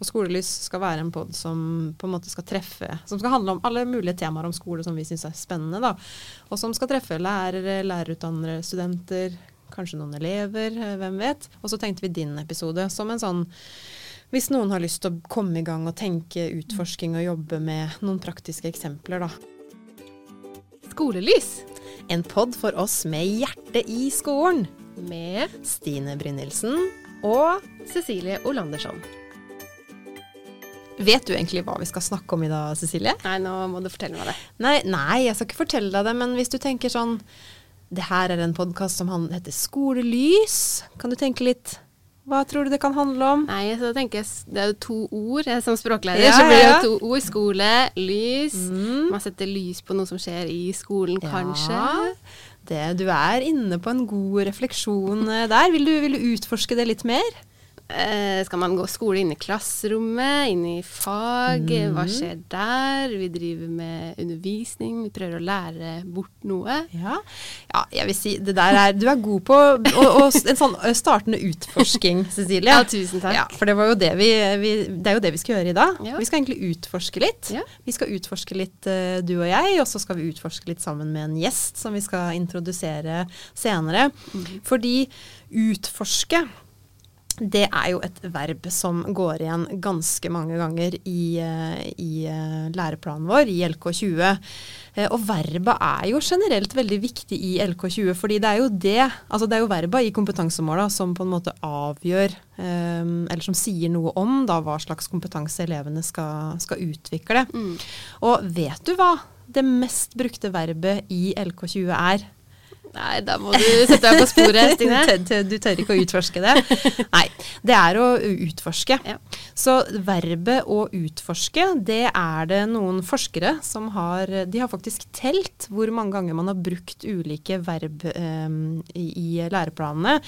Og Skolelys skal være en pod som på en måte skal treffe Som skal handle om alle mulige temaer om skole som vi syns er spennende. da. Og som skal treffe lærere, lærerutdannere, studenter, kanskje noen elever, eh, hvem vet. Og så tenkte vi din episode som en sånn hvis noen har lyst til å komme i gang og tenke utforsking og jobbe med noen praktiske eksempler, da. Skolelys En pod for oss med hjertet i skolen. med Stine Brynildsen. og Cecilie Olandersson. Vet du egentlig hva vi skal snakke om i dag, Cecilie? Nei, nå må du fortelle meg det. Nei, nei, jeg skal ikke fortelle deg det, men hvis du tenker sånn Det her er en podkast som heter Skolelys. Kan du tenke litt Hva tror du det kan handle om? Nei, så tenker jeg Det er jo to ord. Jeg, som språklærer Ja, så blir det jo to ord. Skole, lys. Mm. Man setter lys på noe som skjer i skolen, kanskje. Ja, det, du er inne på en god refleksjon eh, der. Vil du, vil du utforske det litt mer? Eh, skal man gå skole inn i klasserommet, inn i fag? Mm. Hva skjer der? Vi driver med undervisning. Vi prøver å lære bort noe. Ja, ja jeg vil si det der er Du er god på å- å- en sånn startende utforsking, Cecilie. Ja, tusen takk. Ja, for det, det, vi, vi, det er jo det vi skal gjøre i dag. Ja. Vi skal egentlig utforske litt. Vi skal utforske litt eh, du og jeg, og så skal vi utforske litt sammen med en gjest som vi skal introdusere senere. Mm. Fordi utforske det er jo et verb som går igjen ganske mange ganger i, eh, i eh, læreplanen vår, i LK20. Eh, Og verba er jo generelt veldig viktig i LK20, fordi det er jo det, altså det er jo verba i kompetansemåla som på en måte avgjør, eller som sier noe om da hva slags kompetanse elevene skal, skal utvikle. Mm. Og vet du hva det mest brukte verbet i LK20 er? Nei, da må du sette deg på sporet, Stine. du, tør, ikke å utforske det? Nei, det er å utforske. Ja. Så verbet å utforske, det er det noen forskere som har De har faktisk telt hvor mange ganger man har brukt ulike verb um, i, i læreplanene.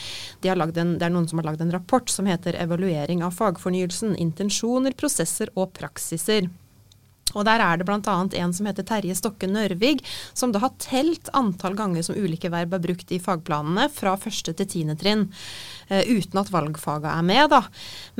De en, det er noen som har lagd en rapport som heter 'Evaluering av fagfornyelsen. Intensjoner, prosesser og praksiser'. Og der er det bl.a. en som heter Terje Stokke Nørvig, som da har telt antall ganger som ulike verb er brukt i fagplanene fra første til tiende trinn, eh, uten at valgfaga er med, da.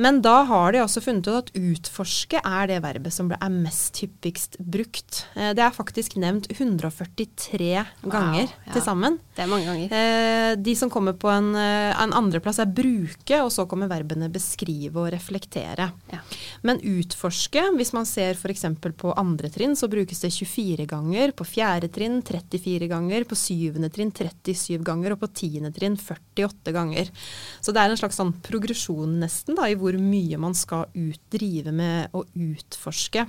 Men da har de også funnet ut at utforske er det verbet som er mest hyppigst brukt. Eh, det er faktisk nevnt 143 ganger ja. til sammen. Det er mange ganger. Eh, de som kommer på en, en andreplass er bruke, og så kommer verbene beskrive og reflektere. Ja. Men utforske, hvis man ser f.eks. på andre trinn, så brukes det 24 ganger. På fjerde trinn 34 ganger. På syvende trinn 37 ganger. Og på tiende trinn 48 ganger. Så det er en slags sånn progresjon nesten da, i hvor mye man skal ut, drive med å utforske.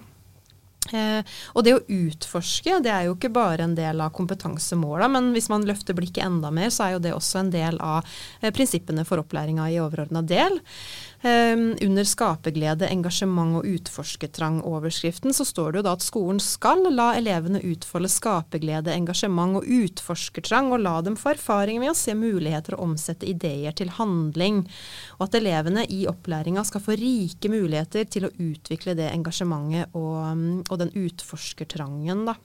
Eh, og det å utforske, det er jo ikke bare en del av kompetansemåla, men hvis man løfter blikket enda mer, så er jo det også en del av eh, prinsippene for opplæringa i overordna del. Eh, under skaperglede, engasjement og utforskertrang-overskriften så står det jo da at skolen skal la elevene utfolde skaperglede, engasjement og utforskertrang, og la dem få erfaring med å se muligheter og omsette ideer til handling. Og at elevene i opplæringa skal få rike muligheter til å utvikle det engasjementet og, mm, og den utforskertrangen, da.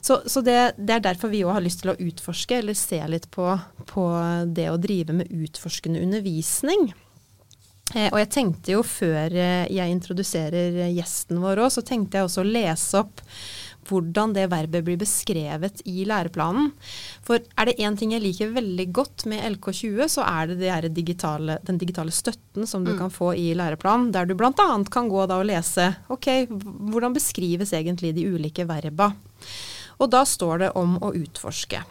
Så, så det, det er derfor vi òg har lyst til å utforske, eller se litt på, på det å drive med utforskende undervisning. Eh, og jeg tenkte jo før eh, jeg introduserer eh, gjesten vår òg, så tenkte jeg også å lese opp hvordan det verbet blir beskrevet i læreplanen. For er det én ting jeg liker veldig godt med LK20, så er det, det digitale, den digitale støtten som du kan få i læreplanen, der du bl.a. kan gå da og lese ok, hvordan beskrives egentlig de ulike verba. Og da står det om å utforske.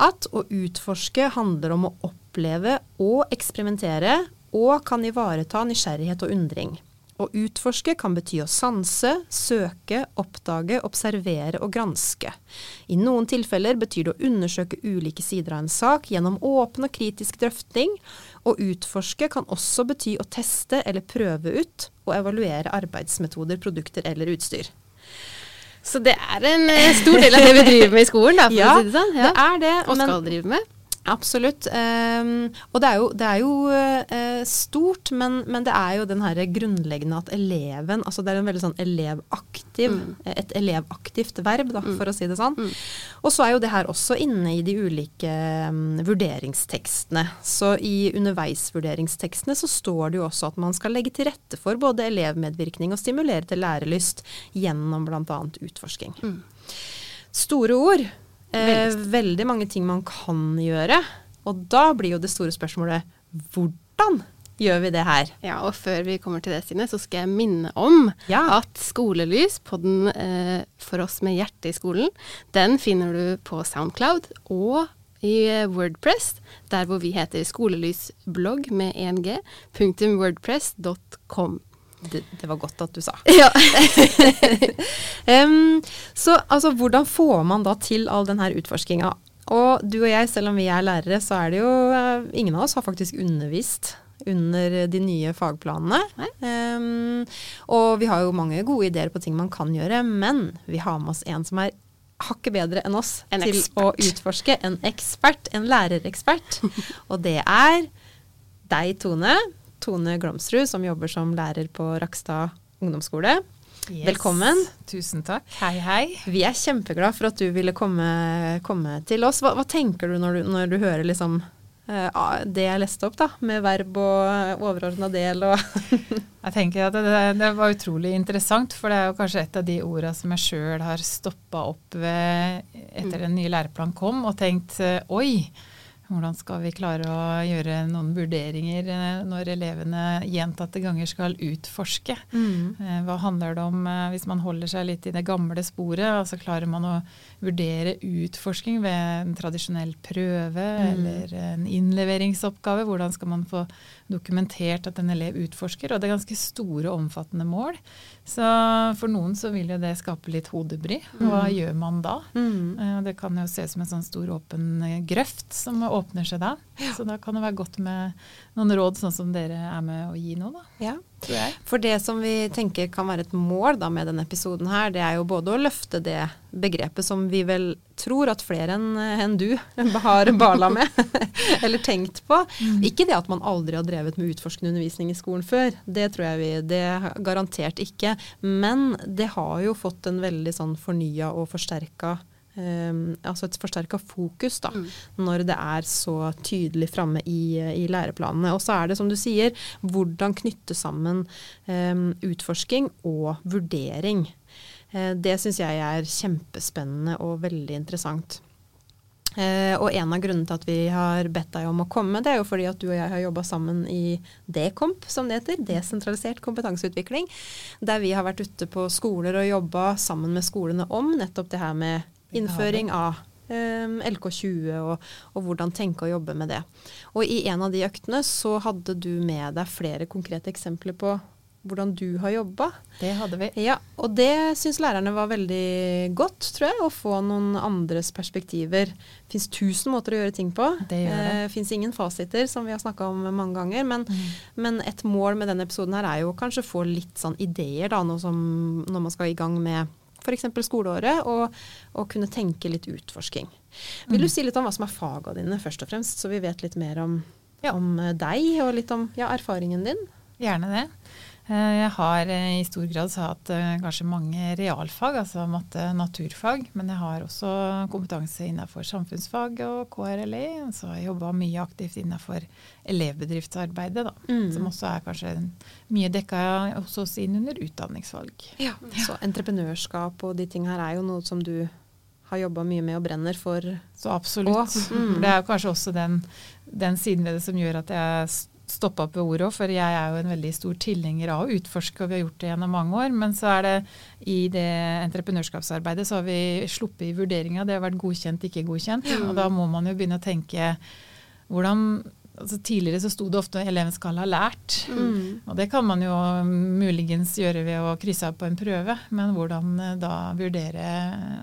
At å utforske handler om å oppleve og eksperimentere, og kan ivareta nysgjerrighet og undring. Å utforske kan bety å sanse, søke, oppdage, observere og granske. I noen tilfeller betyr det å undersøke ulike sider av en sak gjennom åpen og kritisk drøfting. Å utforske kan også bety å teste eller prøve ut og evaluere arbeidsmetoder, produkter eller utstyr. Så det er en eh, stor del av det vi driver med i skolen, da, for Ja, å si det sånn. Ja, Det er det. Og skal drive med. Absolutt. Um, og det er jo, det er jo uh, stort, men, men, det er jo den her grunnleggende at eleven Altså det er en veldig sånn elevaktiv, mm. et elevaktivt verb, da, mm. for å si det sånn. Mm. Og så er jo det her også inne i de ulike um, vurderingstekstene. Så i underveisvurderingstekstene så står det jo også at man skal legge til rette for både elevmedvirkning og stimulere til lærelyst gjennom bl.a. utforsking. Mm. Store ord. Eh, veldig mange ting man kan gjøre. Og da blir jo det store spørsmålet hvordan gjør vi det her? Ja, og før vi kommer til det, Stine, så skal jeg minne om ja. at Skolelys, podden eh, for oss med hjertet i skolen, den finner du på Soundcloud og i eh, Wordpress, der hvor vi heter skolelysblogg med 1g, punktum wordpress.com. Det, det, var godt at du sa. Ja. um, så altså, hvordan får man da til all denne utforskinga? Og du og jeg, selv om vi er lærere, så er det jo uh, Ingen av oss har faktisk undervist under de nye fagplanene. Um, og vi har jo mange gode ideer på ting man kan gjøre, men vi har med oss en som er hakket bedre enn oss en til ekspert. å utforske. En ekspert, en lærerekspert. og det er deg, Tone. Tone Glomsrud, som jobber som lærer på Rakstad ungdomsskole. Yes. Velkommen. Tusen takk. Hei, hei. Vi er kjempeglad for at du ville komme, komme til oss. Hva, hva, tenker du når du, når du hører liksom, uh, det jeg leste opp, da, med verb og overordna del og Jeg tenker at det, det, var utrolig interessant, for det er jo kanskje et av de orda som jeg sjøl har stoppa opp ved etter den nye læreplanen kom, og tenkt oi hvordan skal vi klare å gjøre noen vurderinger eh, når elevene gjentatte ganger skal utforske? Mm. Eh, hva handler det om eh, hvis man holder seg litt i det gamle sporet? altså Klarer man å vurdere utforsking ved en tradisjonell prøve mm. eller en innleveringsoppgave? Hvordan skal man få dokumentert at en elev utforsker? Og det er ganske store og omfattende mål. Så for noen så vil jo det skape litt hodebry. Hva mm. gjør man da? Mm. Det kan jo se ut som en sånn stor åpen grøft som åpner seg da. Ja. Så da kan det være godt med noen råd, sånn som dere er med å gi nå, da. Ja. For det som vi tenker kan være et mål da med denne episoden her, det er jo både å løfte det begrepet som vi vel tror at flere enn en du har bala med, eller tenkt på. Mm. Ikke det at man aldri har drevet med utforskende undervisning i skolen før, det tror jeg vi Det garantert ikke. Men det har jo fått en veldig sånn fornya og forsterka Um, altså et forsterka fokus da, mm. når det er så tydelig framme i, i, læreplanene. Og så er det, som du sier, hvordan knytte sammen um, utforsking og vurdering. Uh, det syns jeg er kjempespennende og veldig interessant. Uh, og en av grunnene til at vi har bedt deg om å komme, det er jo fordi at du og jeg har jobba sammen i Dekomp, som det heter. Desentralisert kompetanseutvikling. Der vi har vært ute på skoler og jobba sammen med skolene om nettopp det her med Innføring av um, ehm, LK20 og, og, hvordan tenke og jobbe med det. Og i en av de øktene så hadde du med deg flere konkrete eksempler på hvordan du har jobba. Det hadde vi. Ja, Og det syns lærerne var veldig godt, tror jeg. Å få noen andres perspektiver. Det fins tusen måter å gjøre ting på. Det gjør det. Eh, fins ingen fasiter, som vi har snakka om mange ganger. Men, mm. men, et mål med denne episoden her er jo kanskje å få litt sånn ideer, da, som, når man skal i gang med f.eks. skoleåret, og, og, kunne tenke litt utforsking. Vil du mm. si litt om hva som er fagene dine, først og fremst, så vi vet litt mer om, ja. om eh, deg, og litt om ja, erfaringen din? Gjerne det. Eh, jeg har eh, i stor grad hatt kanskje mange realfag, altså matte, naturfag. Men jeg har også kompetanse innenfor samfunnsfag og KRLE. Så har jeg jobba mye aktivt innenfor elevbedriftsarbeidet, da, mm. som også er kanskje mye dekka hos oss inn under utdanningsvalg. Ja, Så entreprenørskap og de ting her er jo noe som du har jobba mye med og brenner for? Så absolutt. Mm. Det er jo kanskje også den, den, siden ved det som gjør at jeg stoppa opp ved ordet for jeg er jo en veldig stor tilhenger av å utforske, og vi har gjort det gjennom mange år. Men så er det i det entreprenørskapsarbeidet så har vi sluppet i vurderinga. Det har vært godkjent, ikke godkjent. Og da må man jo begynne å tenke hvordan altså Tidligere så sto det ofte at eleven skal ha lært. Mm. Og det kan man jo muligens gjøre ved å krysse av på en prøve, men hvordan eh, da vurdere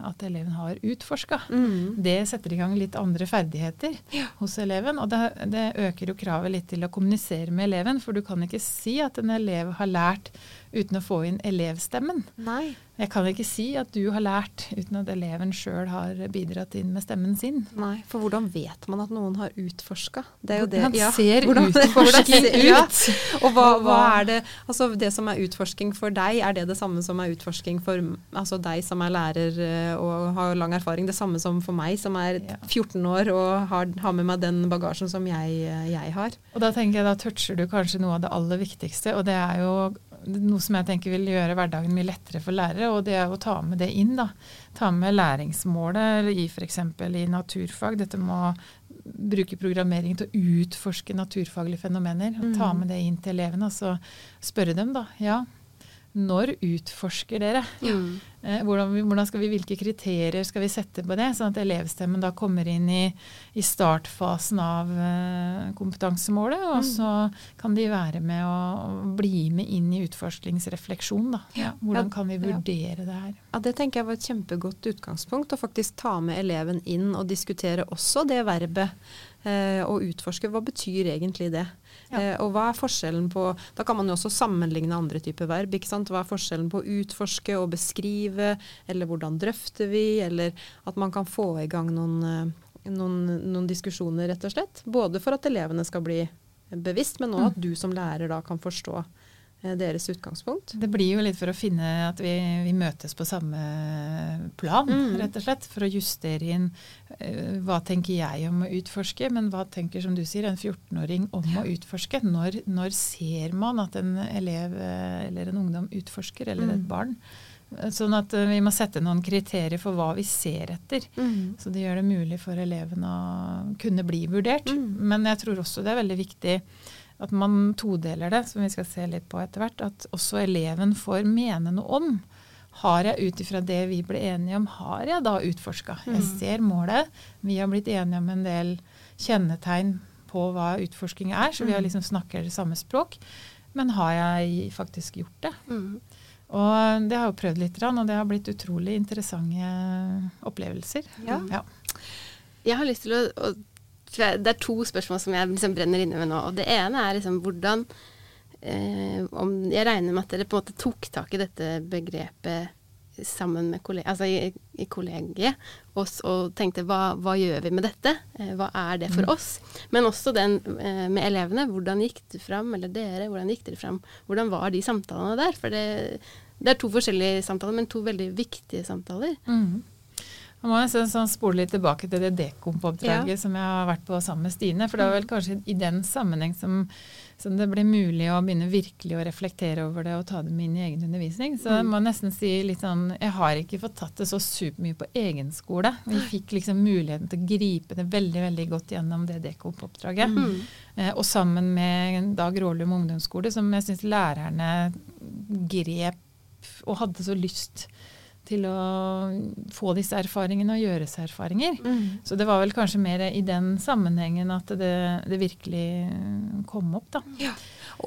at eleven har utforska. Mm. Det setter i gang litt andre ferdigheter ja. hos eleven. Og det, det, øker jo kravet litt til å kommunisere med eleven, for du kan ikke si at en elev har lært uten å få inn elevstemmen. Nei. Jeg kan ikke si at du har lært uten at eleven sjøl har bidratt inn med stemmen sin. Nei, for hvordan vet man at noen har utforska? Det er jo det Hvordan ja, ser hvordan- utforsking ser- ja. ut? Og hva, hva er det Altså det som er utforsking for deg, er det det samme som er utforsking for altså deg som er lærer eh, og har lang erfaring? Det samme som for meg som er 14 år og har, har med meg den bagasjen som jeg, eh, jeg har? Og da tenker jeg da toucher du kanskje noe av det aller viktigste, og det er jo noe som jeg tenker vil gjøre hverdagen mye lettere for lærere, og det er å ta med det inn. da. Ta med læringsmålet i f.eks. i naturfag. Dette med å bruke programmering til å utforske naturfaglige fenomener. Mm. Ta med det inn til elevene og så spørre dem, da. Ja, når utforsker dere? Mm. Eh, hvordan, hvordan skal vi, Hvilke kriterier skal vi sette på det, sånn at elevstemmen da kommer inn i, i startfasen av eh, kompetansemålet, og så kan de være med og bli med inn i utforskningsrefleksjon. Da. Ja, hvordan kan vi Ja. vurdere det her? Ja, Det tenker jeg var et kjempegodt utgangspunkt. Å faktisk ta med eleven inn og diskutere også det verbet. Eh, og utforske hva betyr egentlig det. Ja. Eh, og hva er forskjellen på Da kan man jo også sammenligne andre typer verb. ikke sant? Hva er forskjellen på å utforske og beskrive, eller hvordan drøfter vi, eller at man kan få i gang noen, eh, noen, noen diskusjoner, rett og slett. Både for at elevene skal bli bevisst, men òg at du som lærer da kan forstå deres utgangspunkt. Det blir jo litt for å finne at vi, vi møtes på samme plan, Mm. rett og slett. For å justere inn uh, hva tenker jeg om å utforske, men hva tenker, som du sier, en 14-åring om å utforske? Når, når ser man at en elev eh, eller en ungdom utforsker, eller et Mm. barn? Sånn at eh, vi må sette noen kriterier for hva vi ser etter. Så det gjør det mulig for eleven å kunne bli vurdert. Mm. Men jeg tror også det er veldig viktig at man todeler det, som vi skal se litt på etter hvert. At også eleven får mene noe om. Har jeg ut ifra det vi ble enige om, har jeg da utforska? Jeg Mm. ser målet. Vi har blitt enige om en del kjennetegn på hva utforsking er, så vi har Mm. liksom snakker det samme språk. Men har jeg faktisk gjort det? Mm. Og det har jeg jo prøvd litt, og det har blitt utrolig interessante opplevelser. Ja. Ja. Jeg har lyst til å, Det er to spørsmål som jeg liksom brenner inne med nå. og Det ene er liksom hvordan eh, om, Jeg regner med at dere på en måte tok tak i dette begrepet sammen med kolleg altså i, i kollegiet og, og tenkte hva, hva gjør vi med dette? Eh, hva er det for Mm. oss? Men også den eh, med elevene. Hvordan gikk det fram? Eller dere, hvordan gikk dere fram? Hvordan var de samtalene der? For det, det er to forskjellige samtaler, men to veldig viktige samtaler. Mhm. Man må nesten sånn spole litt tilbake til det Dekomp-oppdraget som jeg har vært på sammen med Stine. For det var vel kanskje i den sammenheng som, som det ble mulig å begynne virkelig å reflektere over det og ta det med inn i egen undervisning. Så jeg må nesten si litt sånn Jeg har ikke fått tatt det så supermye på egen skole. Vi fikk liksom muligheten til å gripe det veldig veldig godt gjennom det Dekomp-oppdraget. Mm. Eh, og sammen med Dag Rålum ungdomsskole, som jeg syns lærerne grep og hadde så lyst til å få disse erfaringene og gjøre seg erfaringer. Så det var vel kanskje mer i den sammenhengen at det, det virkelig kom opp, da.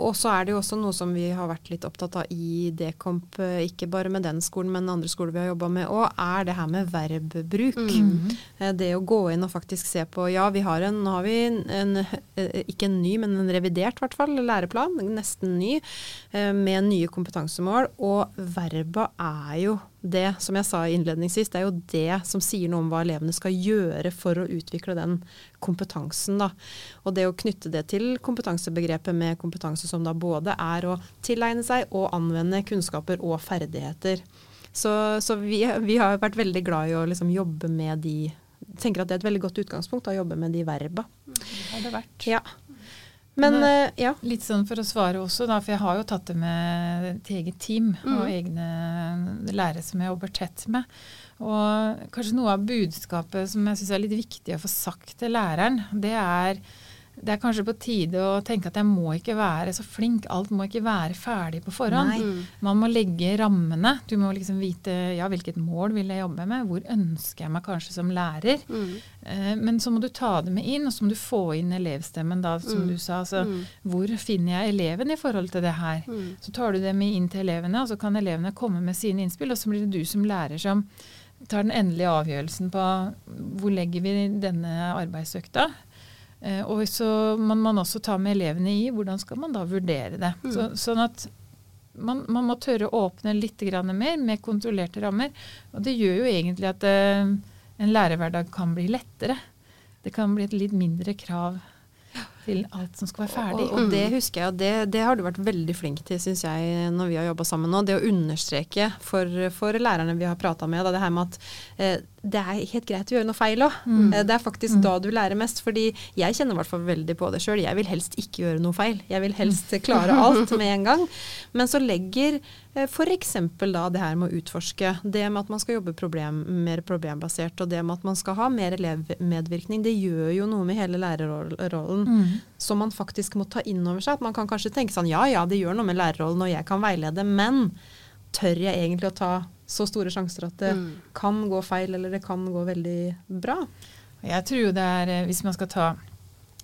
Og så er det jo også noe som vi har vært litt opptatt av i Dekomp, ikke bare med den skolen, men andre skoler vi har jobba med òg, er det her med verbbruk. Mm. Eh, Det å gå inn og faktisk se på Ja, vi har en, nå har vi en, en eh, ikke en ny, men en revidert hvert fall, læreplan, nesten ny, eh, med nye kompetansemål. Og verba er jo det, som jeg sa innledningsvis, det er jo det som sier noe om hva elevene skal gjøre for å utvikle den kompetansen. Da. Og det å knytte det til kompetansebegrepet med kompetanse som da både er å tilegne seg og anvende kunnskaper og ferdigheter. Så, så vi, vi har vært veldig glad i å liksom jobbe med de tenker at det er et veldig godt utgangspunkt å jobbe med de verba. Det har det vært. Ja. Men Men, uh, ja. Litt sånn for å svare også, da, for jeg har jo tatt det med et eget team og Mm. egne lærere som jeg jobber tett med. Og kanskje noe av budskapet som jeg syns er litt viktig å få sagt til læreren, det er det er kanskje på tide å tenke at jeg må ikke være så flink. Alt må ikke være ferdig på forhånd. Nei. Mm. Man må legge rammene. Du må liksom vite ja, hvilket mål vil jeg jobbe med. Hvor ønsker jeg meg kanskje som lærer. Mm. Eh, men så må du ta det med inn, og så må du få inn elevstemmen, da, som Mm. du sa. Altså, Mm. hvor finner jeg eleven i forhold til det her? Mm. Så tar du det med inn til elevene, og så kan elevene komme med sine innspill, og så blir det du som lærer som tar den endelige avgjørelsen på hvor legger vi denne arbeidsøkta. Og så må man også ta med elevene i hvordan skal man da vurdere det. Mm. Så, sånn at man, man, må tørre å åpne litt mer med kontrollerte rammer. Og det gjør jo egentlig at uh, en lærerhverdag kan bli lettere. Det kan bli et litt mindre krav til alt som skal være ferdig. Og, og det husker jeg, og det, det, har du vært veldig flink til, syns jeg, når vi har jobba sammen nå. Det å understreke for, for lærerne vi har prata med, da, det her med at eh, det er helt greit å gjøre noe feil òg. Mm. Eh, det er faktisk mm. da du lærer mest. Fordi jeg kjenner i hvert fall veldig på det sjøl. Jeg vil helst ikke gjøre noe feil. Jeg vil helst klare alt med en gang. Men så legger eh, f.eks. da det her med å utforske, det med at man skal jobbe problem, mer problembasert, og det med at man skal ha mer elevmedvirkning, det gjør jo noe med hele lærerrollen mm. som man faktisk må ta inn over seg. At man kan kanskje tenke sånn ja ja, det gjør noe med lærerrollen, og jeg kan veilede, men tør jeg egentlig å ta så store sjanser at det mm. kan gå feil, eller det kan gå veldig bra. Jeg tror jo det er, eh, hvis man skal ta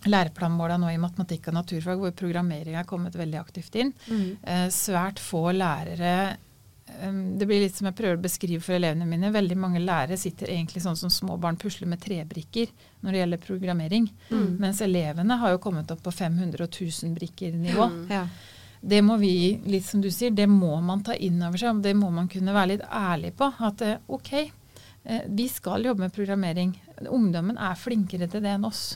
læreplanmåla nå i matematikk og naturfag, hvor programmering er kommet veldig aktivt inn, mm. eh, svært få lærere eh, det blir litt som jeg prøver å beskrive for elevene mine. Veldig mange lærere sitter egentlig sånn som små barn pusler med trebrikker når det gjelder programmering. Mm. Mens elevene har jo kommet opp på 500 og 1000 brikker-nivå. Mm. Ja det må vi, litt som du sier, det må man ta inn over seg. Det må man kunne være litt ærlig på. At eh, OK, eh, vi skal jobbe med programmering. Ungdommen er flinkere til det enn oss.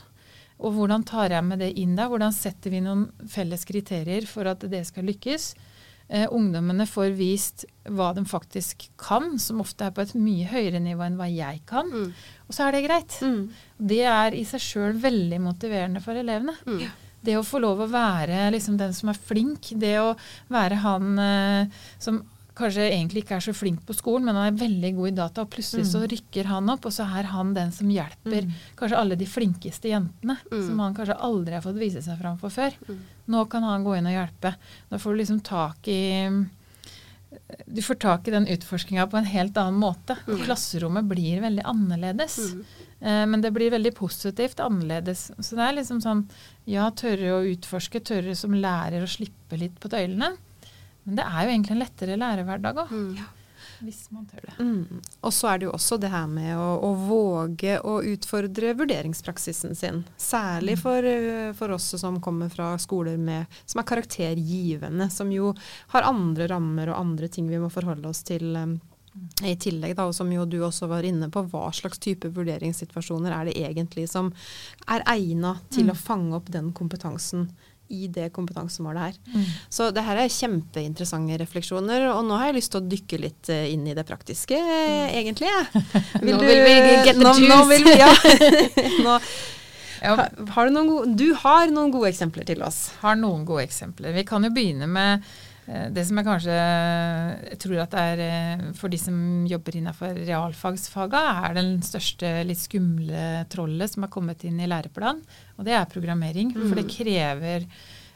Og hvordan tar jeg med det inn da? Hvordan setter vi noen felles kriterier for at det skal lykkes? Eh, ungdommene får vist hva de faktisk kan, som ofte er på et mye høyere nivå enn hva jeg kan. Mm. Og så er det greit. Mm. Det er i seg sjøl veldig motiverende for elevene. Mm det å få lov å være liksom, den som er flink, det å være han eh, som kanskje egentlig ikke er så flink på skolen, men han er veldig god i data, og plutselig mm. så rykker han opp, og så er han den som hjelper mm. kanskje alle de flinkeste jentene, mm. som han kanskje aldri har fått vise seg fram for før. Mm. Nå kan han gå inn og hjelpe. Da får du liksom tak i du får tak i den utforskinga på en helt annen måte. Mm. Klasserommet blir veldig annerledes. Mm. Eh, men det blir veldig positivt annerledes. Så det er liksom sånn ja, tørre å utforske, tørre som lærer å slippe litt på tøylene. Men det er jo egentlig en lettere lærerhverdag òg. Mm. Hvis man tør det. Mm. Og så er det jo også det her med å, å våge å utfordre vurderingspraksisen sin. Særlig mm. for, eh, for, oss som kommer fra skoler med, som er karaktergivende, som jo har andre rammer og andre ting vi må forholde oss til. Um, i tillegg, da, som jo du også var inne på, hva slags type vurderingssituasjoner er det egentlig som er egna til mm. å fange opp den kompetansen i det kompetansemålet her. Mm. Så det her er kjempeinteressante refleksjoner, og nå har jeg lyst til å dykke litt eh, inn i det praktiske, mm. egentlig. Vil nå du, vil vi get the nå, juice. Nå vil vi, ja. nå, ja. Har du, noen gode, du har noen gode eksempler til oss. Har noen gode eksempler. Vi kan jo begynne med det som jeg kanskje jeg tror at det er eh, for de som jobber innenfor realfagsfaga, er den største litt skumle trollet som har kommet inn i læreplanen. Og det er programmering. Mm. For det krever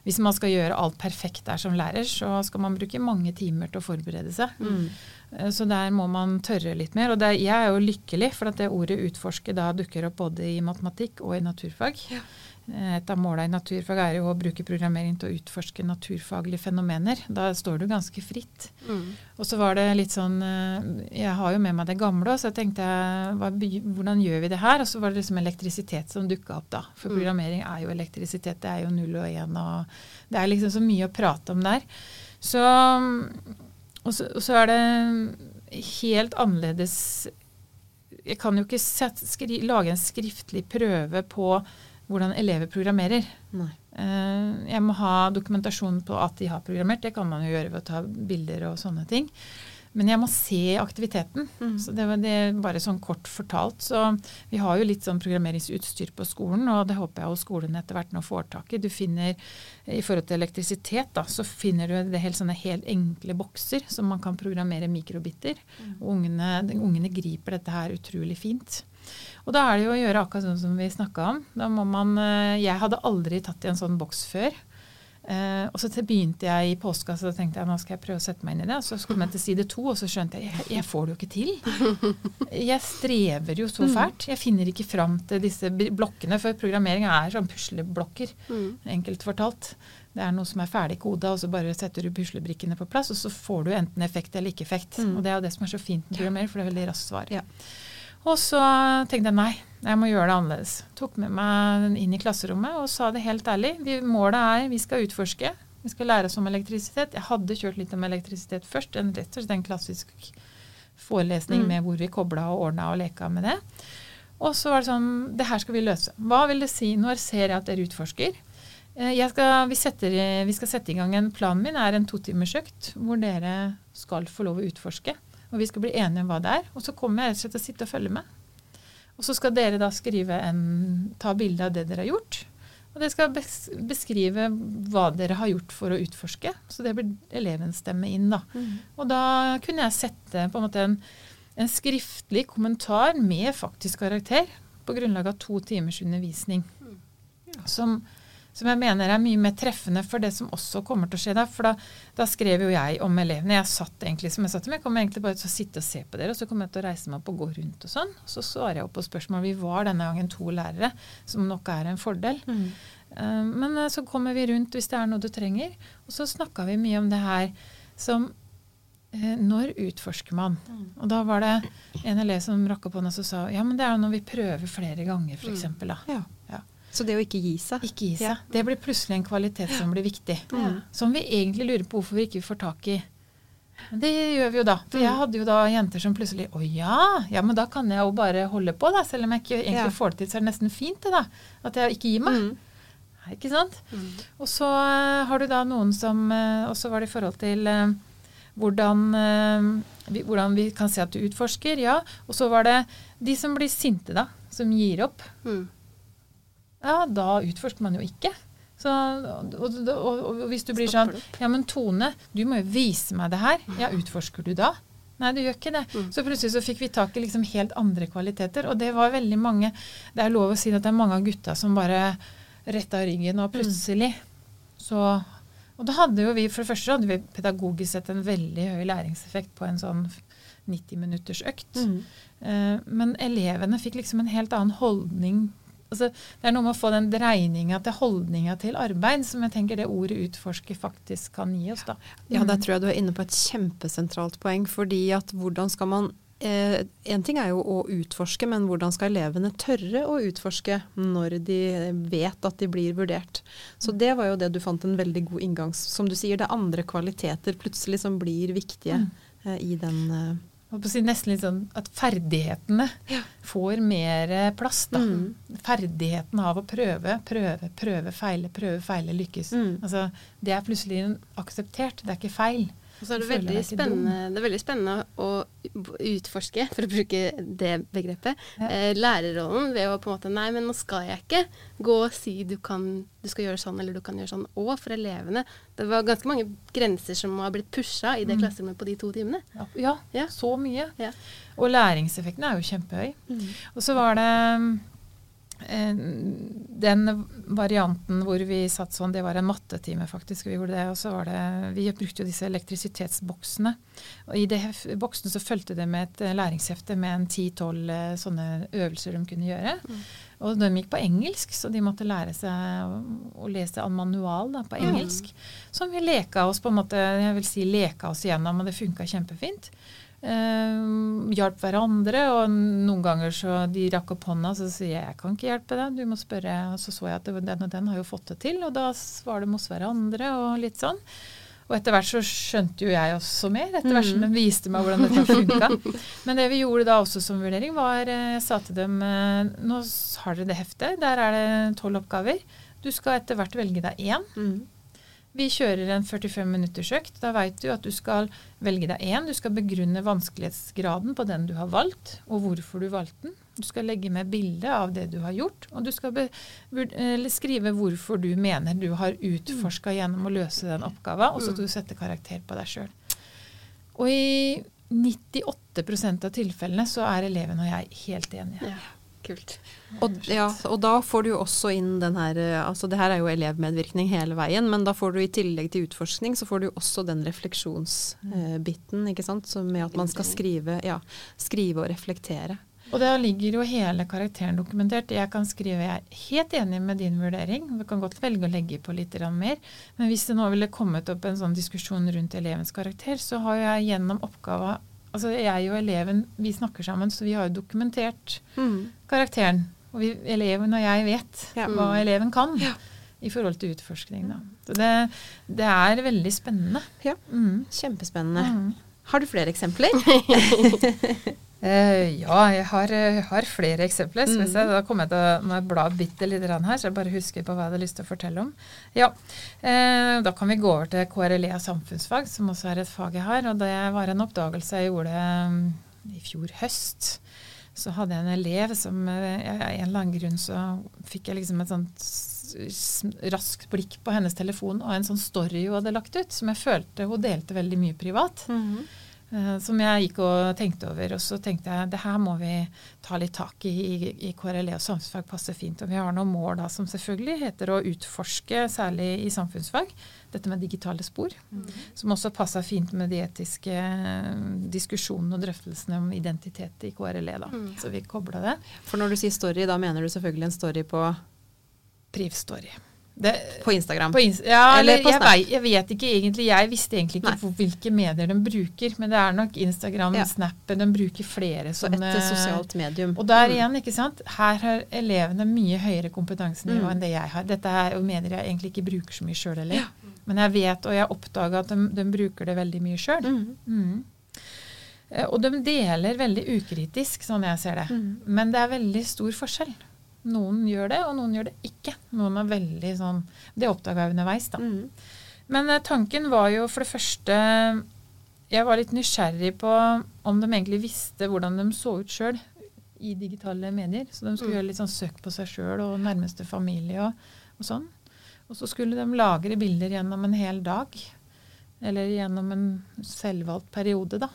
Hvis man skal gjøre alt perfekt der som lærer, så skal man bruke mange timer til å forberede seg. Mm. Eh, så der må man tørre litt mer. Og det, jeg er jo lykkelig for at det ordet 'utforske' da dukker opp både i matematikk og i naturfag. Ja. Eh, et av måla i naturfag er jo å bruke programmering til å utforske naturfaglige fenomener. Da står du ganske fritt. Mm. Og så var det litt sånn eh, Jeg har jo med meg det gamle, så jeg tenkte hva, hvordan gjør vi det her? Og så var det liksom elektrisitet som dukka opp da. For mm. programmering er jo elektrisitet. Det er jo null og én og Det er liksom så mye å prate om der. Så Og så, og så er det helt annerledes Jeg kan jo ikke set, skri, lage en skriftlig prøve på hvordan elever programmerer. Nei. Eh, jeg må ha dokumentasjon på at de har programmert. Det kan man jo gjøre ved å ta bilder og sånne ting. Men jeg må se aktiviteten. Mm. Så det var det bare sånn kort fortalt. Så vi har jo litt sånn programmeringsutstyr på skolen, og det håper jeg skolen etter hvert nå får tak i. Du finner, I forhold til elektrisitet, da, så finner du det helt sånne helt enkle bokser som man kan programmere mikrobiter. Mm. Ungene, ungene griper dette her utrolig fint. Og da er det jo å gjøre akkurat sånn som vi snakka om. Da må man eh, Jeg hadde aldri tatt i en sånn boks før. Uh, og så begynte jeg i påska, så tenkte jeg nå skal jeg prøve å sette meg inn i det. Og så kom jeg til side to, og så skjønte jeg jeg, jeg får det jo ikke til. Jeg strever jo så mm. fælt. Jeg finner ikke fram til disse blokkene, for programmering er sånn pusleblokker, mm. enkelt fortalt. Det er noe som er ferdig koda, og så bare setter du puslebrikkene på plass, og så får du enten effekt eller ikke effekt. Mm. Og det er jo det som er så fint med programmering, for det er veldig raskt svar. Ja. Og så tenkte jeg nei, jeg må gjøre det annerledes. Tok med meg den inn i klasserommet og sa det helt ærlig. Vi, målet er vi skal utforske. Vi skal lære oss om elektrisitet. Jeg hadde kjørt litt om elektrisitet først. En rett og slett en klassisk forelesning Mm. med hvor vi kobla og ordna og leka med det. Og så var det sånn Det her skal vi løse. Hva vil det si? Når ser jeg at dere utforsker? Eh, skal, vi, setter, vi skal sette i gang en Planen min er en totimersøkt hvor dere skal få lov å utforske. Og vi skal bli enige om hva det er. Og så kommer jeg rett og slett til å sitte og følge med. Og så skal dere da skrive en, ta bilde av det dere har gjort. Og dere skal beskrive hva dere har gjort for å utforske. Så det blir elevens stemme inn, da. Og da kunne jeg sette på en måte en, en skriftlig kommentar med faktisk karakter på grunnlag av to timers undervisning. Som, som jeg mener er mye mer treffende for det som også kommer til å skje da. For da, da skrev jo jeg om elevene. Jeg satt egentlig som jeg satt med, jeg kommer egentlig bare til å sitte og se på dere, og så kommer jeg til å reise meg opp og gå rundt og sånn. Så svarer jeg opp på spørsmål. Vi var denne gangen to lærere, som nok er en fordel. Eh, Men eh, så kommer vi rundt hvis det er noe du trenger. Og så snakka vi mye om det her som uh, Når utforsker man? Og da var det en elev som rakk opp hånda og sa ja, men det er jo når vi prøver flere ganger, f.eks. da. Ja. Ja. Så det å ikke gi seg. Ikke gi seg. Ja. Det blir plutselig en kvalitet som blir viktig. Ja. Som vi egentlig lurer på hvorfor vi ikke får tak i. Men det gjør vi jo da. For jeg hadde jo da jenter som plutselig Å ja, ja, men da kan jeg jo bare holde på, da. Selv om jeg ikke egentlig får det til, så er det nesten fint det, da. At jeg ikke gir meg. Mm. Nei, Ikke sant? Og så eh, har du da noen som også Og så var det i forhold til eh, hvordan, eh, vi, hvordan vi kan se at du utforsker, ja. Og så var det de som blir sinte, da. Som gir opp. Mm. Ja, da utforsker man jo ikke. Så, og, og, og, hvis du blir sånn Stopper Ja, men Tone, du må jo vise meg det her. Ja, utforsker du da? Nei, du gjør ikke det. Mm. Så plutselig så fikk vi tak i liksom helt andre kvaliteter. Og det var veldig mange Det er lov å si at det er mange av gutta som bare retta ryggen, og plutselig så Og da hadde jo vi For det første hadde vi pedagogisk sett en veldig høy læringseffekt på en sånn 90 minutters økt. Mm. Eh, men elevene fikk liksom en helt annen holdning. Altså, det er noe med å få den dreininga til holdninga til arbeid som jeg tenker det ordet utforsker faktisk kan gi oss. da. Ja, der tror jeg du er inne på et kjempesentralt poeng. fordi at hvordan skal man eh, En ting er jo å utforske, men hvordan skal elevene tørre å utforske når de vet at de blir vurdert? Så det var jo det du fant en veldig god inngangs... Som du sier, det er andre kvaliteter plutselig som blir viktige eh, i den eh, Si nesten litt sånn at ferdighetene får mer plass. da. Mm. Ferdigheten av å prøve, prøve, prøve, feile, prøve, feile, lykkes. Mm. Altså, det er plutselig akseptert. Det er ikke feil. Og så er det veldig, det er veldig spennende å utforske, for å bruke det begrepet, Ja. eh, lærerrollen ved å på en måte Nei, men nå skal jeg ikke gå og si du kan du skal gjøre sånn eller du kan gjøre sånn. Og for elevene. Det var ganske mange grenser som har blitt pusha i det Mm. klasserommet på de to timene. Ja, ja, Ja. så mye. Ja. Og læringseffekten er jo kjempehøy. Og så var det den varianten hvor vi satt sånn, det var en mattetime faktisk. Vi gjorde det, og så var det, vi brukte jo disse elektrisitetsboksene. Og I de boksene så fulgte det med et eh, læringshefte med en 10-12 eh, sånne øvelser de kunne gjøre. Og de gikk på engelsk, så de måtte lære seg å, lese en manual da, på engelsk. Som vi leka oss på en måte, jeg vil si leka oss igjennom, og det funka kjempefint. Eh, hjalp hverandre, og noen ganger så de rakk opp hånda, så sier jeg jeg kan ikke hjelpe deg, du må spørre. Og så så jeg at den og den har jo fått det til, og da var de hos hverandre og litt sånn. Og etter hvert så skjønte jo jeg også mer, etter hvert som de viste meg hvordan dette funka. Men det vi gjorde da også som vurdering, var eh, jeg sa til dem eh, nå har dere det heftet, der er det tolv oppgaver. Du skal etter hvert velge deg én. Mm. Vi kjører en 45 minutters økt. Da veit du at du skal velge deg én. Du skal begrunne vanskelighetsgraden på den du har valgt, og hvorfor du valgte den. Du skal legge med bilde av det du har gjort, og du skal skrive hvorfor du mener du har utforska gjennom å løse den oppgava, og så skal du sette karakter på deg sjøl. Og i 98% av tilfellene så er eleven og jeg helt enige. Ja, kult. Og, ja, og da får du jo også inn den her eh, altså Det her er jo elevmedvirkning hele veien, men da får du i tillegg til utforskning, så får du også den refleksjonsbiten, ikke sant. Så med at man skal skrive, ja, skrive og reflektere. Og da ligger jo hele karakteren dokumentert. Jeg kan skrive jeg er helt enig med din vurdering. Du kan godt velge å legge på litt mer. Men hvis det nå ville kommet opp en sånn diskusjon rundt elevens karakter, så har jeg gjennom oppgava Altså jeg og eleven, vi snakker sammen, så vi har jo dokumentert karakteren. Og vi, eleven og jeg vet Ja. hva eleven kan. Ja. i forhold til utforskning. Da. Så det, det er veldig spennende. Ja. Mm. Kjempespennende. Mm. Har du flere eksempler? Eh, ja, jeg har, har flere eksempler. Mm. Mm. Da kommer jeg til å må jeg bla bitte litt her, så jeg bare husker på hva jeg hadde lyst til å fortelle om. Ja, eh, Da kan vi gå over til KRLE samfunnsfag, som også er et fag jeg har. og Det var en oppdagelse jeg gjorde um, i fjor høst. Så hadde jeg en elev som eh, jeg- en eller annen grunn så fikk jeg liksom et sånt raskt blikk på hennes telefon og en sånn story hun hadde lagt ut, som jeg følte hun delte veldig mye privat. Eh, som jeg gikk og tenkte over. Og så tenkte jeg det her må vi ta litt tak i i, i KRLE og samfunnsfag passer fint. Og vi har noen mål da som selvfølgelig heter å utforske, særlig i samfunnsfag, dette med digitale spor. Som også passer fint med de etiske eh, diskusjonene og drøftelsene om identitet i KRLE. da. Så vi kobla det. For når du sier story, da mener du selvfølgelig en story på, Privstory. Det, på Instagram. På ins ja, Eller på Snap. Jeg, jeg vet ikke egentlig. Jeg visste egentlig ikke hvor, hvilke medier de bruker, men det er nok Instagram, Ja. Snap, de bruker flere Så et sosialt medium. Og der Mm. igjen, ikke sant. Her har elevene mye høyere kompetansenivå Mm. enn det jeg har. Dette er jo medier jeg egentlig ikke bruker så mye sjøl heller. Men jeg vet, og jeg oppdaga at de, de bruker det veldig mye sjøl. Mm. Mm. Eh, Og de deler veldig ukritisk, sånn jeg ser det. Mm. Men det er veldig stor forskjell. Noen gjør det, og noen gjør det ikke. Noen er veldig sånn Det oppdaga jeg underveis, da. Mm. Men eh, tanken var jo for det første Jeg var litt nysgjerrig på om de egentlig visste hvordan de så ut sjøl i digitale medier. Så de skulle Mm. gjøre litt sånn søk på seg sjøl og nærmeste familie og, og sånn. Og så skulle de lagre bilder gjennom en hel dag. Eller gjennom en selvvalgt periode, da.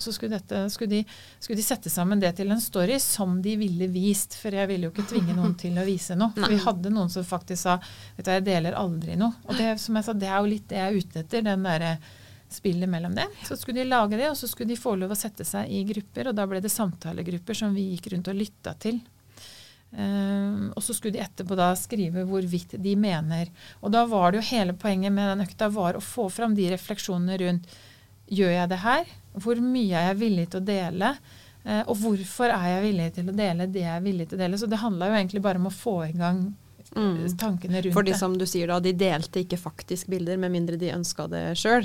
Så skulle, dette, skulle, de, skulle de sette sammen det til en story som de ville vist. For jeg ville jo ikke tvinge noen til å vise noe. For vi hadde noen som faktisk sa vet du, jeg deler aldri noe. Og det, som jeg sa, det er jo litt det jeg er ute etter. den der spillet mellom det. Så skulle de lage det, og så skulle de få lov å sette seg i grupper. Og da ble det samtalegrupper som vi gikk rundt og lytta til. Ehm, og så skulle de etterpå da skrive hvorvidt de mener. Og da var det jo hele poenget med den økta var å få fram de refleksjonene rundt Gjør jeg det her? Hvor mye er jeg villig til å dele? Eh, og hvorfor er jeg villig til å dele det jeg er villig til å dele? Så det handla jo egentlig bare om å få i gang Mm. tankene rundt For de det. som du sier da, de delte ikke faktisk bilder, med mindre de ønska det sjøl.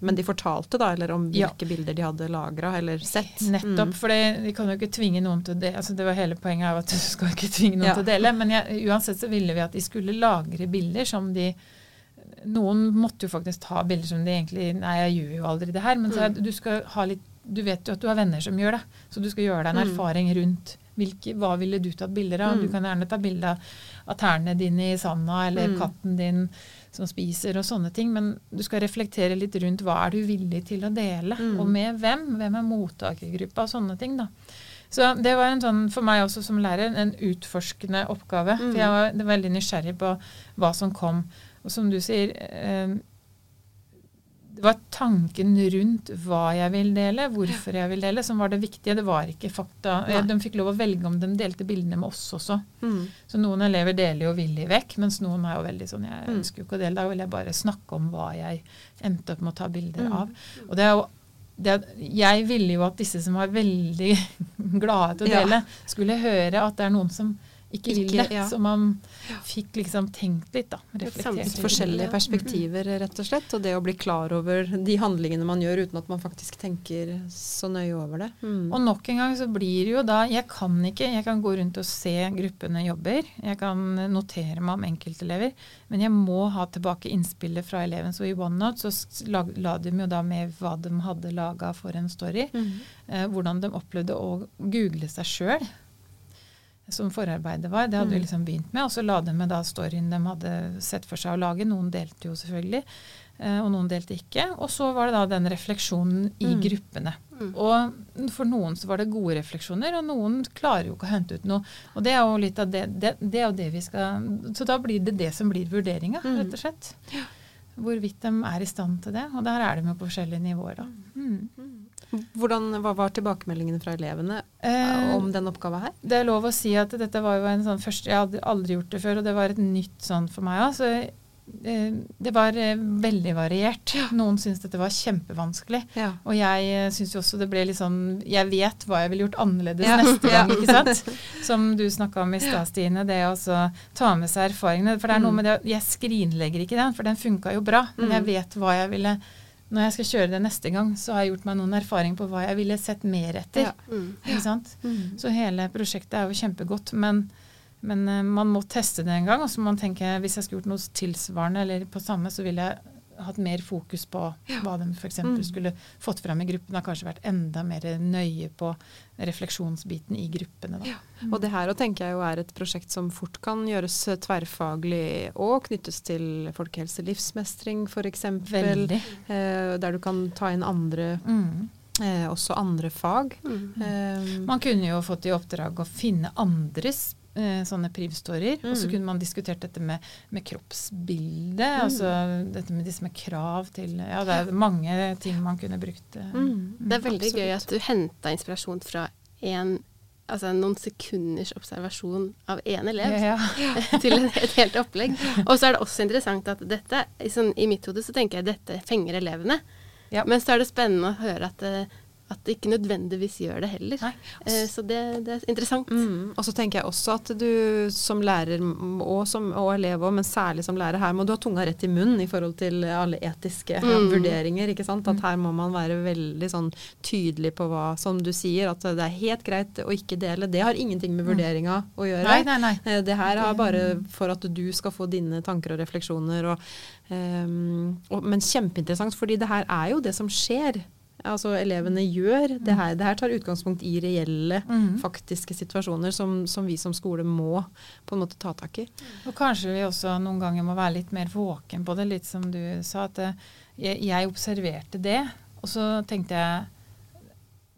Men de fortalte da, eller om Ja. hvilke bilder de hadde lagra eller sett. Nettopp, Mm. for de kan jo ikke tvinge noen til det. Altså, det var hele poenget av at du skal ikke tvinge noen Ja. til å dele. Men jeg, uansett så ville vi at de skulle lagre bilder som de Noen måtte jo faktisk ta bilder som de egentlig Nei, jeg gjør jo aldri det her. Men så Mm. du skal ha litt Du vet jo at du har venner som gjør det. Så du skal gjøre deg en Mm. erfaring rundt hvilke, hva ville du tatt bilder av. Mm. Du kan gjerne ta bilde av, tærne dine i sanda, eller Mm. katten din som spiser, og sånne ting. Men du skal reflektere litt rundt hva er du villig til å dele, Mm. og med hvem. Hvem er mottakergruppa, og sånne ting. da. Så det var en sånn, for meg også som lærer, en utforskende oppgave. For jeg var veldig nysgjerrig på hva som kom. Og som du sier eh, det var tanken rundt hva jeg vil dele, hvorfor jeg vil dele, som var det viktige. Det var ikke fakta. Nei. De fikk lov å velge om de delte bildene med oss også. Mm. Så noen elever deler jo villig vekk, mens noen er jo veldig sånn Jeg Mm. ønsker jo ikke å dele, da vil jeg bare snakke om hva jeg endte opp med å ta bilder Mm. av. Og det er jo det, jeg ville jo at disse som var veldig glade til å Ja. dele, skulle høre at det er noen som ikke, vil det. ja. Så man fikk liksom tenkt litt, da. Reflektert Forskjellige perspektiver, rett og slett. Og det å bli klar over de handlingene man gjør, uten at man faktisk tenker så nøye over det. Mm. Og nok en gang så blir det jo da Jeg kan ikke Jeg kan gå rundt og se gruppene jobber. Jeg kan notere meg om enkeltelever. Men jeg må ha tilbake innspillet fra eleven. Så i OneNote så la de jo da med hva de hadde laga for en story. Mm. Eh, hvordan de opplevde å google seg sjøl. Som forarbeidet var. Det hadde vi Mm. liksom begynt med. Og så la de med da storyen de hadde sett for seg å lage. Noen delte jo selvfølgelig, eh, og noen delte ikke. Og så var det da den refleksjonen i Mm. gruppene. Mm. Og for noen så var det gode refleksjoner, og noen klarer jo ikke å hente ut noe. Og det er jo litt av det, det, det, det vi skal Så da blir det det som blir vurderinga, Mm. rett og slett. Hvorvidt de er i stand til det. Og der er de jo på forskjellige nivåer, da. Mm. Hvordan, hva var tilbakemeldingene fra elevene Eh, om den oppgava her? det er lov å si at dette var jo en sånn første Jeg hadde aldri gjort det før, og det var et nytt sånn for meg òg. Eh, det var eh, veldig variert. Noen syntes dette var kjempevanskelig. Ja. Og jeg eh, syns jo også det ble litt sånn Jeg vet hva jeg ville gjort annerledes Ja. neste gang, ikke sant? Som du snakka om i stad, Stine. Det å ta med seg erfaringene. For det er noe Mm. med det Jeg skrinlegger ikke den, for den funka jo bra. Men jeg Mm. vet hva jeg ville Når jeg skal kjøre det neste gang, så har jeg gjort meg noen erfaring på hva jeg ville sett mer etter. Ja. Mm. Ikke sant? Mm. Så hele prosjektet er jo kjempegodt. Men, men eh, man må teste det en gang. Og så må man tenke hvis jeg skulle gjort noe tilsvarende eller på samme, så ville jeg hatt mer fokus på hva de f.eks. Mm. skulle fått fram i gruppen. Har kanskje vært enda mer nøye på refleksjonsbiten i gruppene. Da. Og det her tenker jeg jo er et prosjekt som fort kan gjøres tverrfaglig og knyttes til folkehelse, livsmestring f.eks. Eh, der du kan ta inn andre, Mm. eh, også andre fag. Mm. Eh, Man kunne jo fått i oppdrag å finne andres eh, sånne privstorier. Og så Mm. kunne man diskutert dette med, med kroppsbilde. Mm. Altså dette med disse med krav til Ja, det er mange ting man kunne brukt. eh. mm, Det er veldig gøy at du henta inspirasjon fra en, altså noen sekunders observasjon av én elev Ja, ja. til et helt opplegg. Og så er det også interessant at dette, i sånn, i mitt hode så tenker jeg dette fenger elevene. Ja. Men så er det spennende å høre at det, at det ikke nødvendigvis gjør det heller. Eh, så det, det er interessant. Mm. Og så tenker jeg også at du som lærer og, som, og elev òg, men særlig som lærer her, må du ha tunga rett i munnen i forhold til alle etiske Mm. vurderinger. ikke sant? At her må man være veldig sånn tydelig på hva Som du sier, at det er helt greit å ikke dele. Det har ingenting med vurderinga å gjøre. Nei, nei, nei. Eh, Det her er bare for at du skal få dine tanker og refleksjoner. Og, um, og, men kjempeinteressant, fordi det her er jo det som skjer. Altså elevene gjør det her. Det her tar utgangspunkt i reelle, mm. faktiske situasjoner som, som vi som skole må på en måte ta tak i. Og kanskje vi også noen ganger må være litt mer våken på det, litt som du sa. At eh, jeg, jeg observerte det, og så tenkte jeg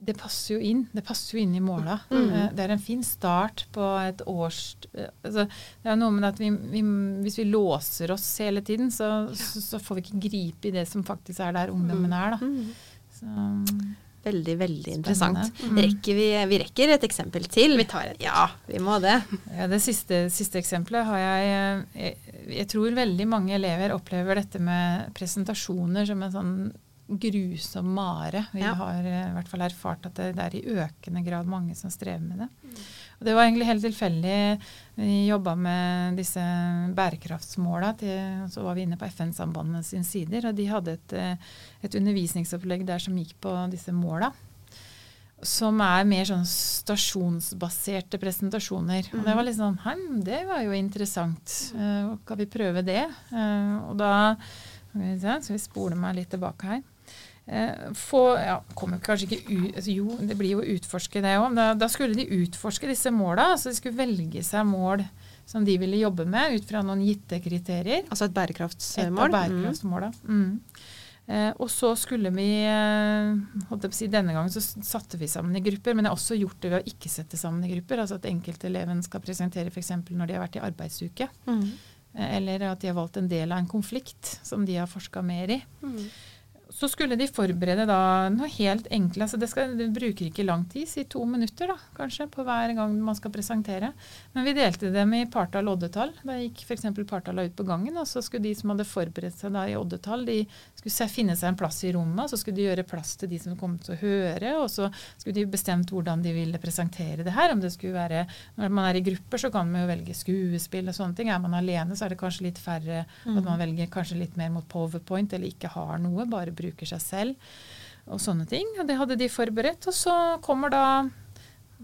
det passer jo inn. Det passer jo inn i måla. Mm. Eh, Det er en fin start på et års eh, altså, Det er noe med at vi, vi, hvis vi låser oss hele tiden, så, så, så får vi ikke gripe i det som faktisk er der ungdommen er. Da. Så, Veldig, veldig interessant. Mm. Rekker vi, vi rekker et eksempel til. Vi tar et. Ja, vi må det. Ja, det siste, siste eksempelet har jeg, eh, jeg Jeg tror veldig mange elever opplever dette med presentasjoner som en sånn grusom mare. Vi Ja. har eh, i hvert fall erfart at det, det er i økende grad mange som strever med det. Og det var egentlig helt tilfeldig. Vi jobba med disse bærekraftsmåla. Så var vi inne på FN-sambandet sin sider, og de hadde et, eh, et undervisningsopplegg der som gikk på disse måla som er mer sånn stasjonsbaserte presentasjoner. Og det var litt sånn Hei, det var jo interessant. Uh, kan vi prøve det? Uh, og da skal vi spole meg litt tilbake her. Uh, få, ja, kommer kanskje ikke ut, altså, Jo, det blir jo å utforske det òg. Da, da skulle de utforske disse måla. Altså de skulle velge seg mål som de ville jobbe med ut fra noen gitte kriterier. Altså et bærekraftsmål? Et bærekraftsmål. bærekraftsmåla. Mm. Eh, og så skulle vi eh, holdt jeg på å si, Denne gangen så satte vi sammen i grupper, men jeg har også gjort det ved å ikke sette sammen i grupper. Altså at enkelteleven skal presentere f.eks. når de har vært i arbeidsuke. Mm. eh, Eller at de har valgt en del av en konflikt som de har forska mer i. Mm. Så skulle de forberede da noe helt enkelt. altså det, skal, det bruker ikke lang tid, si to minutter da, kanskje, på hver gang man skal presentere. Men vi delte dem i partall og oddetall. Da gikk f.eks. partalla ut på gangen, og så skulle de som hadde forberedt seg da i oddetall, de skulle se, finne seg en plass i rommet, så skulle de gjøre plass til de som kom til å høre, og så skulle de bestemt hvordan de ville presentere det her. Om det skulle være Når man er i grupper, så kan man jo velge skuespill og sånne ting. Er man alene, så er det kanskje litt færre at man velger kanskje litt mer mot powerpoint, eller ikke har noe, bare bruker seg selv. Og sånne ting. Og det hadde de forberedt. Og så kommer da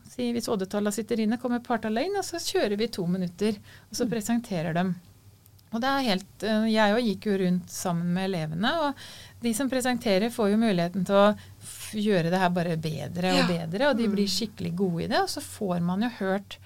si Hvis oddetalla sitter inne, kommer part inn, og så kjører vi to minutter. Og så presenterer dem. Og det er helt, eh, Jeg òg gikk jo rundt sammen med elevene, og de som presenterer, får jo muligheten til å gjøre det her bare bedre og bedre, og de blir skikkelig gode i det. Og så får man jo hørt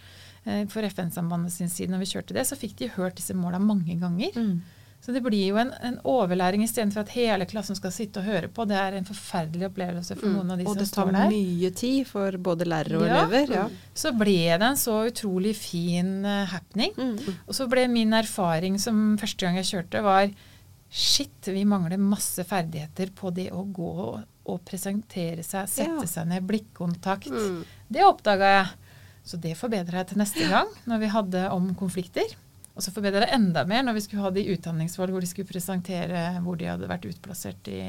eh, For FN-sambandet sin side, når vi kjørte det, så fikk de hørt disse måla mange ganger. Mm. Så det blir jo en, en overlæring istedenfor at hele klassen skal sitte og høre på. Det er en forferdelig opplevelse for Mm. noen av de Og som det tar mye tid for både lærere og Ja. elever. Ja. Så ble det en så utrolig fin uh, happening. Mm. Og så ble min erfaring som første gang jeg kjørte, var Shit, vi mangler masse ferdigheter på det å gå og presentere seg, sette Ja. seg ned, blikkontakt. Mm. Det oppdaga jeg. Så det forbedra jeg til neste gang, når vi hadde om konflikter. Og så forbedra det enda mer når vi skulle ha de utdanningsvalg hvor de skulle presentere hvor de hadde vært utplassert i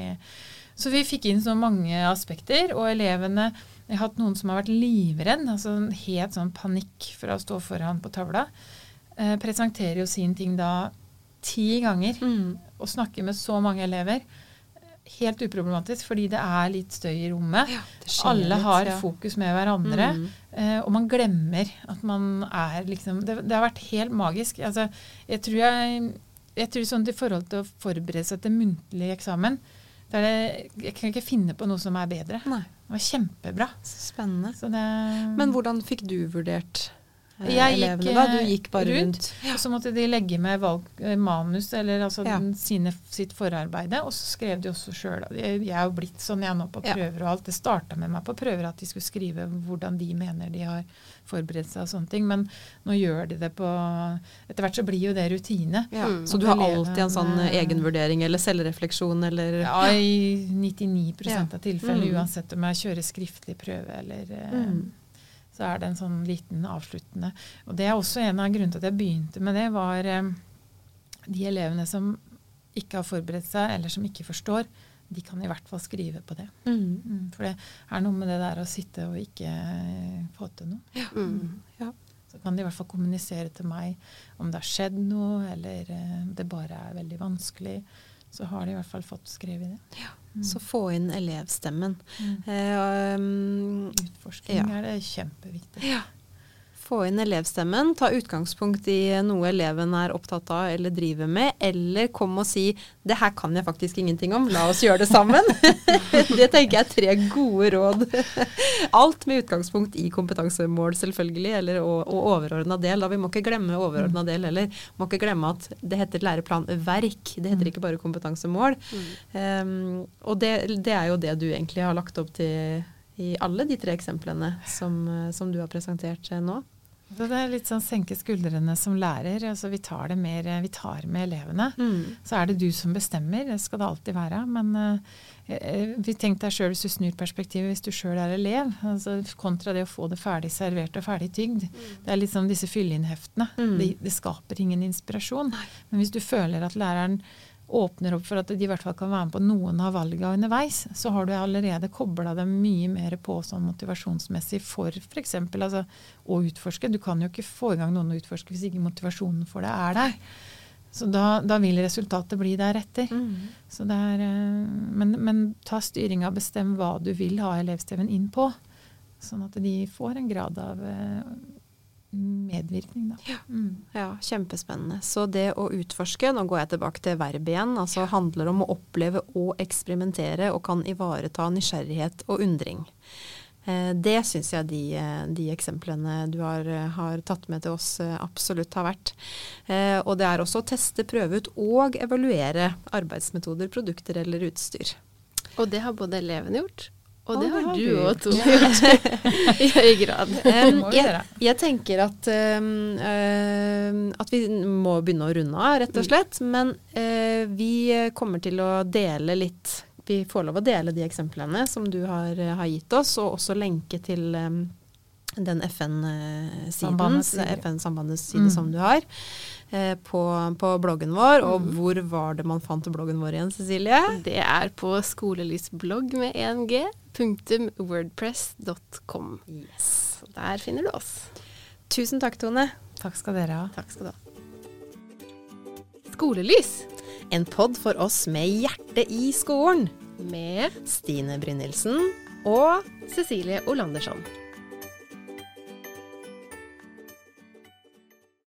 Så vi fikk inn så mange aspekter, og elevene Jeg har hatt noen som har vært livredd, altså helt sånn panikk for å stå foran på tavla. Eh, presenterer jo sin ting da ti ganger Mm. og snakker med så mange elever. Helt uproblematisk, fordi det er litt støy i rommet. Ja, skjer Alle litt, har ja. fokus med hverandre. Mm. Eh, og man glemmer at man er liksom Det, det har vært helt magisk. Altså, jeg tror jeg, jeg tror sånn i forhold til å forberede seg til muntlig eksamen det er det, Jeg kan ikke finne på noe som er bedre. Nei, Det var kjempebra. så spennende. Så det, Men hvordan fikk du vurdert eh, Jeg gikk, da? Du eh, gikk bare rundt? Og så måtte de legge med valg, eh, manus, eller altså Ja. den, sine, sitt forarbeide, og så skrev de også sjøl. Jeg, er jo blitt sånn jeg nå på Ja. prøver og alt. Det starta med meg på prøver at de skulle skrive hvordan de mener de har forberedt seg og sånne ting. Men nå gjør de det på Etter hvert så blir jo det rutine. Ja. Mm. Så du har alltid en sånn eh, egenvurdering eller selvrefleksjon eller Ja, i 99 Ja. av tilfellene, Mm. uansett om jeg kjører skriftlig prøve eller eh, Mm. Så er det en sånn liten avsluttende. Og det er også en av grunnene til at jeg begynte med det, var eh, de elevene som ikke har forberedt seg, eller som ikke forstår, de kan i hvert fall skrive på det. Mm. Mm, for det er noe med det der å sitte og ikke eh, få til noe. Mm. Ja. Så kan de i hvert fall kommunisere til meg om det har skjedd noe, eller eh, det bare er veldig vanskelig. Så har de i hvert fall fått skrevet det. Mm. Så få inn elevstemmen. Mm. Eh, um, Utforsking Ja. er det kjempeviktig. Ja. Få inn elevstemmen, ta utgangspunkt i noe eleven er opptatt av eller driver med, eller kom og si 'det her kan jeg faktisk ingenting om, la oss gjøre det sammen'. det tenker jeg er tre gode råd. Alt med utgangspunkt i kompetansemål, selvfølgelig, eller, og, og overordna del. Da vi må ikke glemme overordna del heller. Må ikke glemme at det heter læreplanverk, det heter ikke bare kompetansemål. Um, og det, det er jo det du egentlig har lagt opp til i alle de tre eksemplene som, som du har presentert eh, nå. Så det er litt sånn senke skuldrene som lærer. altså Vi tar det mer, vi tar med elevene. Så er det du som bestemmer, det skal det alltid være. Men eh, vi tenk deg sjøl hvis du snur perspektivet hvis du sjøl er elev, altså kontra det å få det ferdig servert og ferdig tygd. Det er litt sånn disse fylle-inn-heftene. Mm. Det, det skaper ingen inspirasjon. Men hvis du føler at læreren åpner opp for at de i hvert fall kan være med på noen av valgene underveis, så har du allerede kobla dem mye mer på sånn motivasjonsmessig for f.eks. Altså, å utforske. Du kan jo ikke få i gang noen å utforske hvis ikke motivasjonen for det er der. Så da, da vil resultatet bli deretter. Mm. Så det er, eh, men, men ta styringa, bestem hva du vil ha elevsteven inn på. Sånn at de får en grad av eh, medvirkning, da. Mm. Ja, kjempespennende. Så det å utforske, nå går jeg tilbake til verbet igjen, altså handler om å oppleve og eksperimentere og kan ivareta nysgjerrighet og undring. Eh, Det syns jeg de, eh, de eksemplene du har, eh, har tatt med til oss absolutt har vært. Eh, Og det er også å teste, prøve ut og evaluere arbeidsmetoder, produkter eller utstyr. Og det har både elevene gjort, og det har du òg. Tone, gjort. I høy grad. Um, jeg, jeg tenker at, um, uh, at vi må begynne å runde av, rett og slett. Men uh, vi kommer til å dele litt Vi får lov å dele de eksemplene som du har, har gitt oss, og også lenke til um, den FN-siden, FN-sambandets side Mm. som du har, eh, på, på bloggen vår. Og hvor var det man fant bloggen vår igjen, Cecilie? Det er på skolelysblogg med 1g, punktum wordpress.com. Yes. Der finner du oss. Tusen takk, Tone. Takk skal dere ha. Takk skal du ha. Skolelys En pod for oss med hjerte i skolen. med Stine Brynildsen. og Cecilie Olandersson.